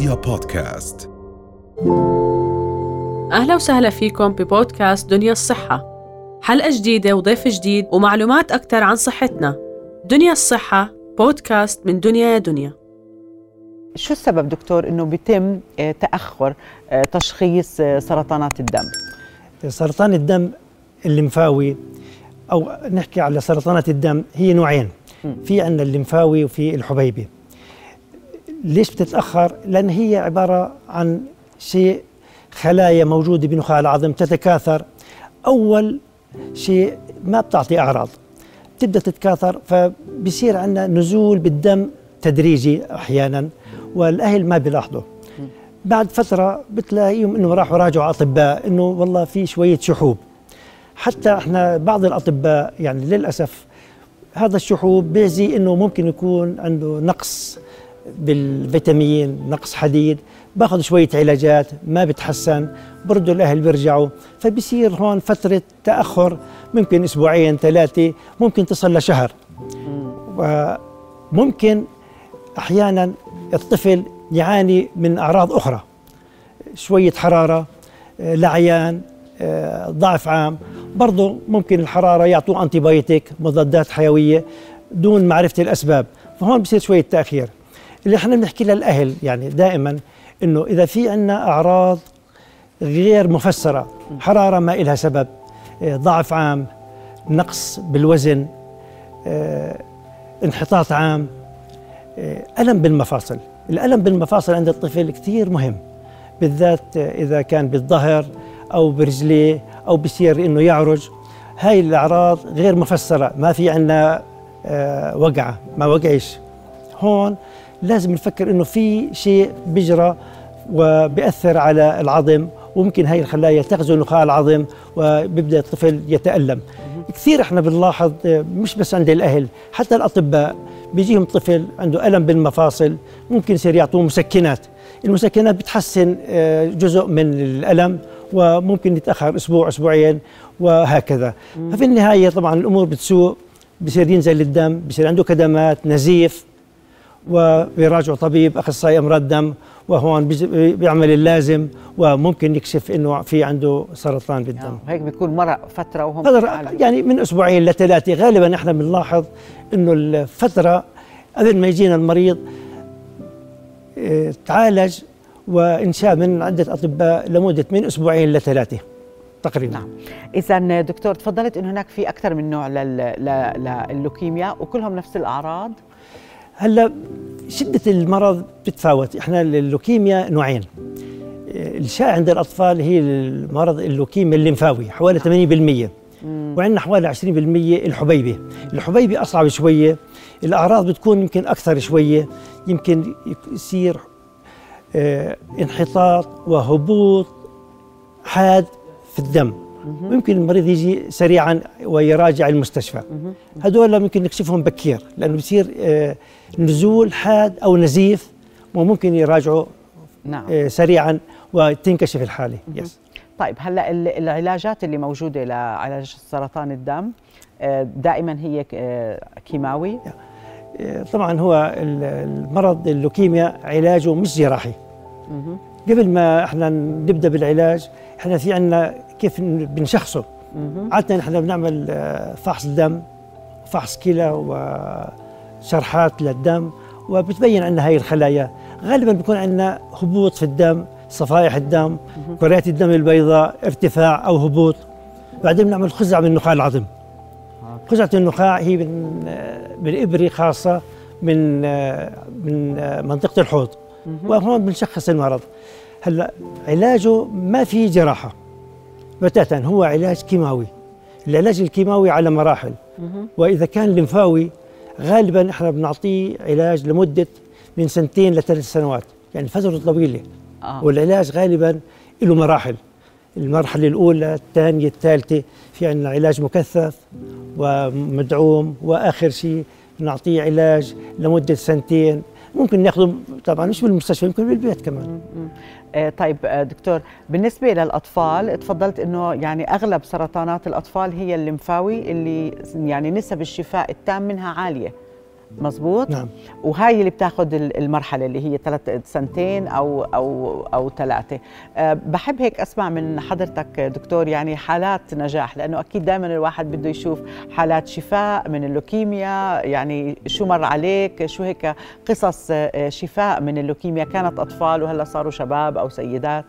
رؤيا بودكاست. أهلا وسهلا فيكم ببودكاست دنيا الصحة. حلقة جديدة وضيف جديد ومعلومات أكثر عن صحتنا. دنيا الصحة بودكاست من دنيا يا دنيا. شو السبب دكتور إنه بيتم آه، تأخر آه، تشخيص آه، سرطانات الدم؟ سرطان الدم الليمفاوي أو نحكي على سرطانات الدم هي نوعين. في عندنا الليمفاوي وفي الحبيبي. ليش بتتأخر؟ لأن هي عبارة عن شيء خلايا موجودة بنخاع العظم تتكاثر. أول شيء ما بتعطي أعراض تبدأ تتكاثر فبصير عندنا نزول بالدم تدريجي أحيانا والأهل ما بيلاحظوا. بعد فترة بتلاقيهم إنه راحوا راجعوا أطباء إنه والله في شوية شحوب. حتى إحنا بعض الأطباء يعني للأسف هذا الشحوب بيزي إنه ممكن يكون عنده نقص بالفيتامين نقص حديد باخذ شوية علاجات ما بتحسن برضو الأهل بيرجعوا. فبصير هون فترة تأخر ممكن أسبوعين ثلاثة ممكن تصل لشهر وممكن أحيانا الطفل يعاني من أعراض أخرى. شوية حرارة آه، لعيان ضعف عام. برضه ممكن الحرارة يعطوه انتيبيوتيك مضادات حيوية دون معرفة الأسباب. فهون بصير شوية تأخير. اللي إحنا بنحكي للاهل يعني دائما إنه إذا في عندنا أعراض غير مفسرة حرارة ما لها سبب آه، ضعف عام نقص بالوزن انحطاط عام ألم بالمفاصل. الألم بالمفاصل عند الطفل كثير مهم بالذات إذا كان بالظهر أو برجليه أو بصير إنه يعرج. هاي الأعراض غير مفسرة ما في عندنا آه، وقعة ما وقعش. هون لازم نفكر إنه في شيء بيجرى وبيأثر على العظم وممكن هاي الخلايا تغزو نخاع العظم وبيبدأ الطفل يتألم. كثير إحنا بنلاحظ مش بس عند الأهل حتى الأطباء بيجيهم طفل عنده ألم بالمفاصل ممكن يصير يعطوه مسكنات. المسكنات بتحسن آه، جزء من الألم وممكن يتأخر أسبوع أسبوعين وهكذا. ففي النهاية طبعا الأمور بتسوء بصير ينزل الدم بصير عنده كدمات نزيف. وبيراجعوا طبيب اخصائي امراض دم وهون بيعمل اللازم وممكن يكشف إنه في عنده سرطان بالدم. آه، هيك بيكون مرق فترة وهم يعني من أسبوعين لثلاثة غالبا إحنا بنلاحظ إنه الفترة قبل ما يجينا المريض آه تعالج وإنشاء من عدة أطباء لمدة من أسبوعين لثلاثة تقريبا. نعم. اذا دكتور تفضلت انه هناك في أكثر من نوع لللوكيميا وكلهم نفس الأعراض؟ هلا شدة المرض بتتفاوت إحنا اللوكيميا نوعين. الشائع عند الأطفال هي المرض اللوكيميا الليمفاوي حوالي 80% وعندنا حوالي 20% الحبيبي الحبيبي أصعب شوية الأعراض بتكون يمكن أكثر شوية يمكن يصير آه انحطاط وهبوط حاد في الدم. ويمكن المريض يجي سريعا ويراجع المستشفى. هذول ممكن نكشفهم بكير لأنه بصير آه نزول حاد أو نزيف وممكن يراجعوا نعم. آه سريعا وتنكشف الحالة. يس طيب هلأ العلاجات اللي موجودة لعلاج سرطان الدم آه، دائما هي كيماوي؟ طبعا هو المرض اللوكيميا علاجه مش جراحي. قبل ما إحنا نبدأ بالعلاج إحنا في عندنا كيف بنشخصه. عادة إحنا بنعمل فحص دم فحص كلى وشرحات للدم وبتبين عندنا هاي الخلايا. غالبا بيكون عندنا هبوط في الدم صفائح الدم كريات الدم البيضاء ارتفاع أو هبوط. بعدين بنعمل خزعة من نخاع العظم خزعة النخاع هي من بالابره خاصة من من منطقة الحوض. وهون بنشخص المرض. هلأ علاجه ما في جراحة. بتاتا هو علاج كيماوي. العلاج الكيماوي على مراحل. وإذا كان لمفاوي غالبا إحنا بنعطيه علاج لمدة من سنتين لثلاث سنوات يعني فترة طويلة. آه. والعلاج غالبا له مراحل. المرحلة الأولى الثانية الثالثة في عندنا علاج مكثف ومدعوم. وآخر شيء نعطيه علاج لمدة سنتين. ممكن ناخذه طبعا مش بالمستشفى يمكن بالبيت كمان. طيب آه دكتور بالنسبة للأطفال تفضلت إنه يعني أغلب سرطانات الأطفال هي الليمفاوي اللي يعني نسب الشفاء التام منها عالية. مزبوط نعم. وهاي اللي بتاخذ المرحلة اللي هي ثلاث سنتين أو أو أو ثلاثة. أه بحب هيك أسمع من حضرتك دكتور يعني حالات نجاح لأنه أكيد دائما الواحد بده يشوف حالات شفاء من اللوكيميا يعني شو مر عليك شو هيك قصص آه، شفاء من اللوكيميا كانت أطفال وهلأ صاروا شباب أو سيدات؟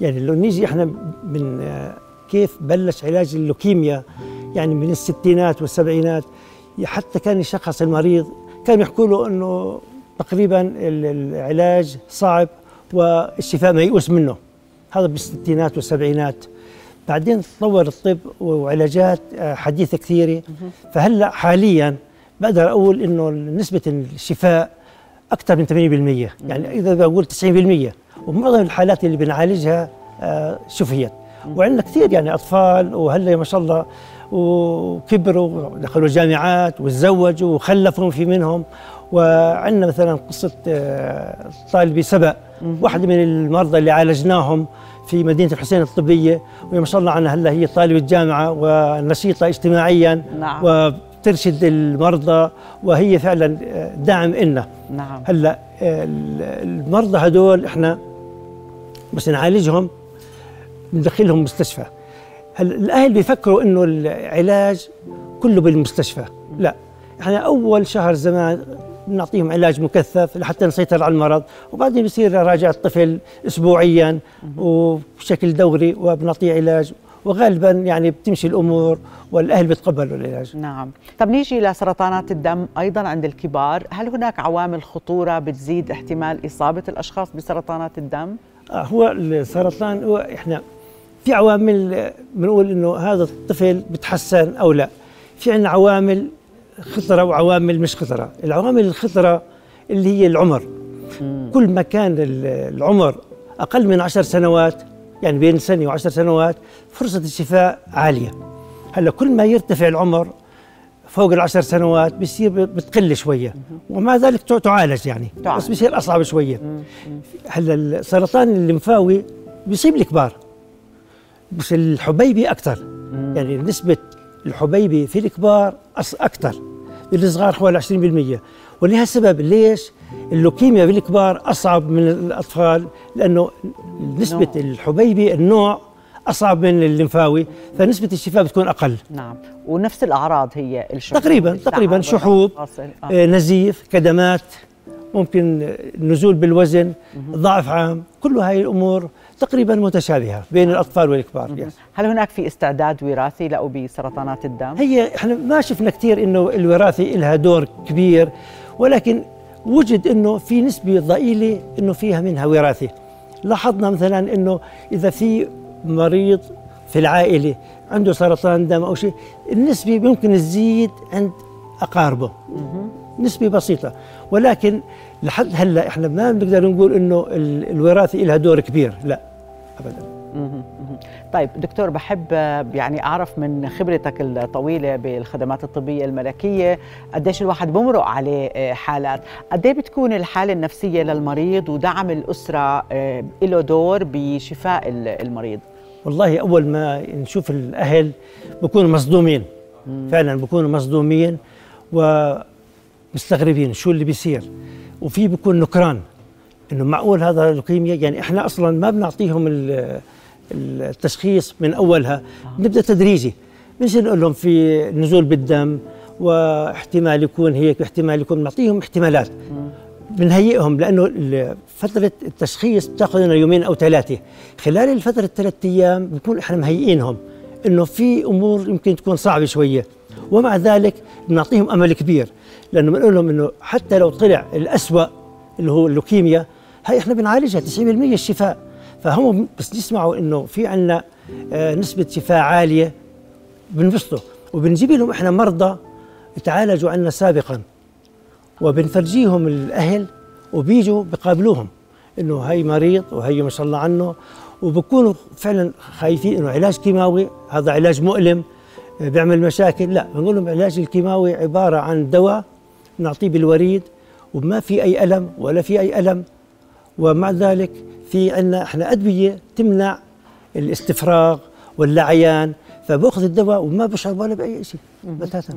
يعني لو نيجي إحنا من آه، كيف بلش علاج اللوكيميا يعني من الستينات والسبعينات حتى كان يشخص المريض كانوا يحكوا له إنه تقريبا العلاج صعب والشفاء ميؤوس منه. هذا بالستينات والسبعينات. بعدين تطور الطب وعلاجات آه، حديثة كثيرة. فهلأ حاليا بقدر أقول إنه نسبة الشفاء أكثر من 80% يعني إذا بقول 90% ومعظم الحالات اللي بنعالجها آه، شفيت وعندنا كثير يعني أطفال وهلأ ما شاء الله وكبروا ودخلوا جامعات وتزوجوا وخلفوا في منهم. وعندنا مثلا قصة آه، طالبي سبأ واحدة من المرضى اللي عالجناهم في مدينة الحسين الطبية. وما شاء الله عنها هلا هي طالبة جامعة ونشيطة اجتماعيا نعم. وترشد المرضى وهي فعلا آه، داعم إلنا. نعم. هلا آه، المرضى هدول إحنا بس نعالجهم ندخلهم مستشفى. الأهل بيفكروا إنه العلاج كله بالمستشفى؟ لا. إحنا أول شهر زمان بنعطيهم علاج مكثف لحتى نسيطر على المرض وبعدين بصير راجع الطفل اسبوعيا وبشكل دوري وبنعطيه علاج وغالبا يعني بتمشي الأمور والأهل بيتقبلوا العلاج. نعم. طب نيجي لسرطانات الدم أيضا عند الكبار هل هناك عوامل خطورة بتزيد احتمال إصابة الأشخاص بسرطانات الدم؟ آه هو السرطان هو إحنا في عوامل بنقول إنه هذا الطفل بتحسن أو لا. في عندنا عوامل خطرة وعوامل مش خطرة. العوامل الخطرة اللي هي العمر. كل ما كان العمر أقل من عشر سنوات يعني بين سنة وعشر سنوات فرصة الشفاء عالية. هلأ كل ما يرتفع العمر فوق العشر سنوات بصير بتقل شوية. ومع ذلك تعالج يعني. بس بصير أصعب شوية. هلأ السرطان الليمفاوي بيصيب الكبار. بس الحبيبي أكثر يعني نسبة الحبيبي في الكبار أكثر الصغار حوالي 20% ولهالسبب ليش؟ اللوكيميا في الكبار أصعب من الأطفال لأنه نسبة الحبيبي النوع أصعب من الليمفاوي فنسبة الشفاء بتكون أقل. نعم. ونفس الأعراض هي الشحوب. تقريبا تقريبا شحوب آه. نزيف كدمات ممكن نزول بالوزن ضعف عام كل هاي الأمور تقريبا متشابهة بين الأطفال والكبار هل هناك في استعداد وراثي له بسرطانات الدم؟ هي إحنا ما شفنا كثير إنه الوراثه لها دور كبير ولكن وجد إنه في نسبة ضئيلة إنه فيها منها وراثه لاحظنا مثلا إنه إذا في مريض في العائلة عنده سرطان دم أو شيء النسبة ممكن تزيد عند أقاربه. نسبة بسيطة. ولكن لحد هلأ إحنا ما بنقدر نقول إنه الوراثه لها دور كبير لا. ابدا. طيب دكتور بحب يعني أعرف من خبرتك الطويلة بالخدمات الطبية الملكية قديش الواحد بمرق عليه آه، حالات. قد بتكون الحالة النفسية للمريض ودعم الأسرة آه، له دور بشفاء المريض؟ والله أول ما نشوف الأهل بكونوا مصدومين. فعلا بكونوا مصدومين ومستغربين شو اللي بيصير. وفي بيكون نكران. إنه معقول هذا لوكيميا يعني إحنا أصلا ما بنعطيهم التشخيص من أولها. نبدأ تدريجي. مش نقول لهم في نزول بالدم واحتمال يكون هيك واحتمال يكون نعطيهم احتمالات. بنهيئهم لأنه فترة التشخيص بتاخذ لنا يومين أو ثلاثة. خلال الفترة الثلاث أيام بنكون إحنا مهيئينهم إنه في أمور يمكن تكون صعبة شوية. ومع ذلك بنعطيهم أمل كبير. لأنه بنقول لهم إنه حتى لو طلع الاسوء اللي هو اللوكيميا هاي إحنا بنعالجها 90% الشفاء. فهم بس يسمعوا إنه في عندنا آه، نسبة شفاء عالية بنبسطوا وبنجيب لهم إحنا مرضى تعالجوا عنا سابقا. وبنفرجيهم الأهل وبيجوا بقابلوهم إنه هي مريض وهي ما شاء الله عنه. وبكونوا فعلا خايفين إنه علاج كيماوي هذا علاج مؤلم آه، بيعمل مشاكل. لا بنقول لهم العلاج الكيماوي عبارة عن دواء نعطيه بالوريد وما في أي ألم ولا في أي ألم. ومع ذلك في عندنا إحنا أدوية تمنع الاستفراغ واللعيان فبأخذ الدواء وما بشعر ولا بأي شيء بتاتا.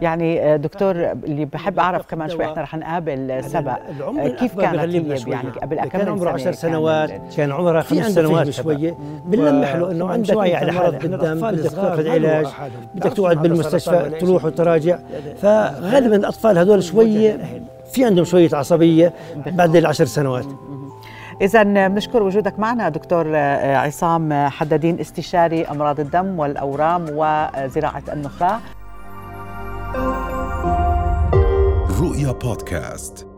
يعني آه، دكتور اللي بحب أعرف كمان شوي إحنا رح نقابل سبق العمر كيف كانت هي يعني قبل كم كان عمره 10 سنوات كان عمرها خمس سنوات شوية. بنلمح له إنه عندك على مرض بالدم بدك تأخذ علاج بدك تقعد بالمستشفى تروح وتراجع. فغالبا الأطفال هذول شوية في عندهم شوية عصبية بعد العشر سنوات. إذا بنشكر وجودك معنا دكتور آه، عصام حدادين استشاري أمراض الدم والأورام وزراعة النخاع. رؤيا بودكاست.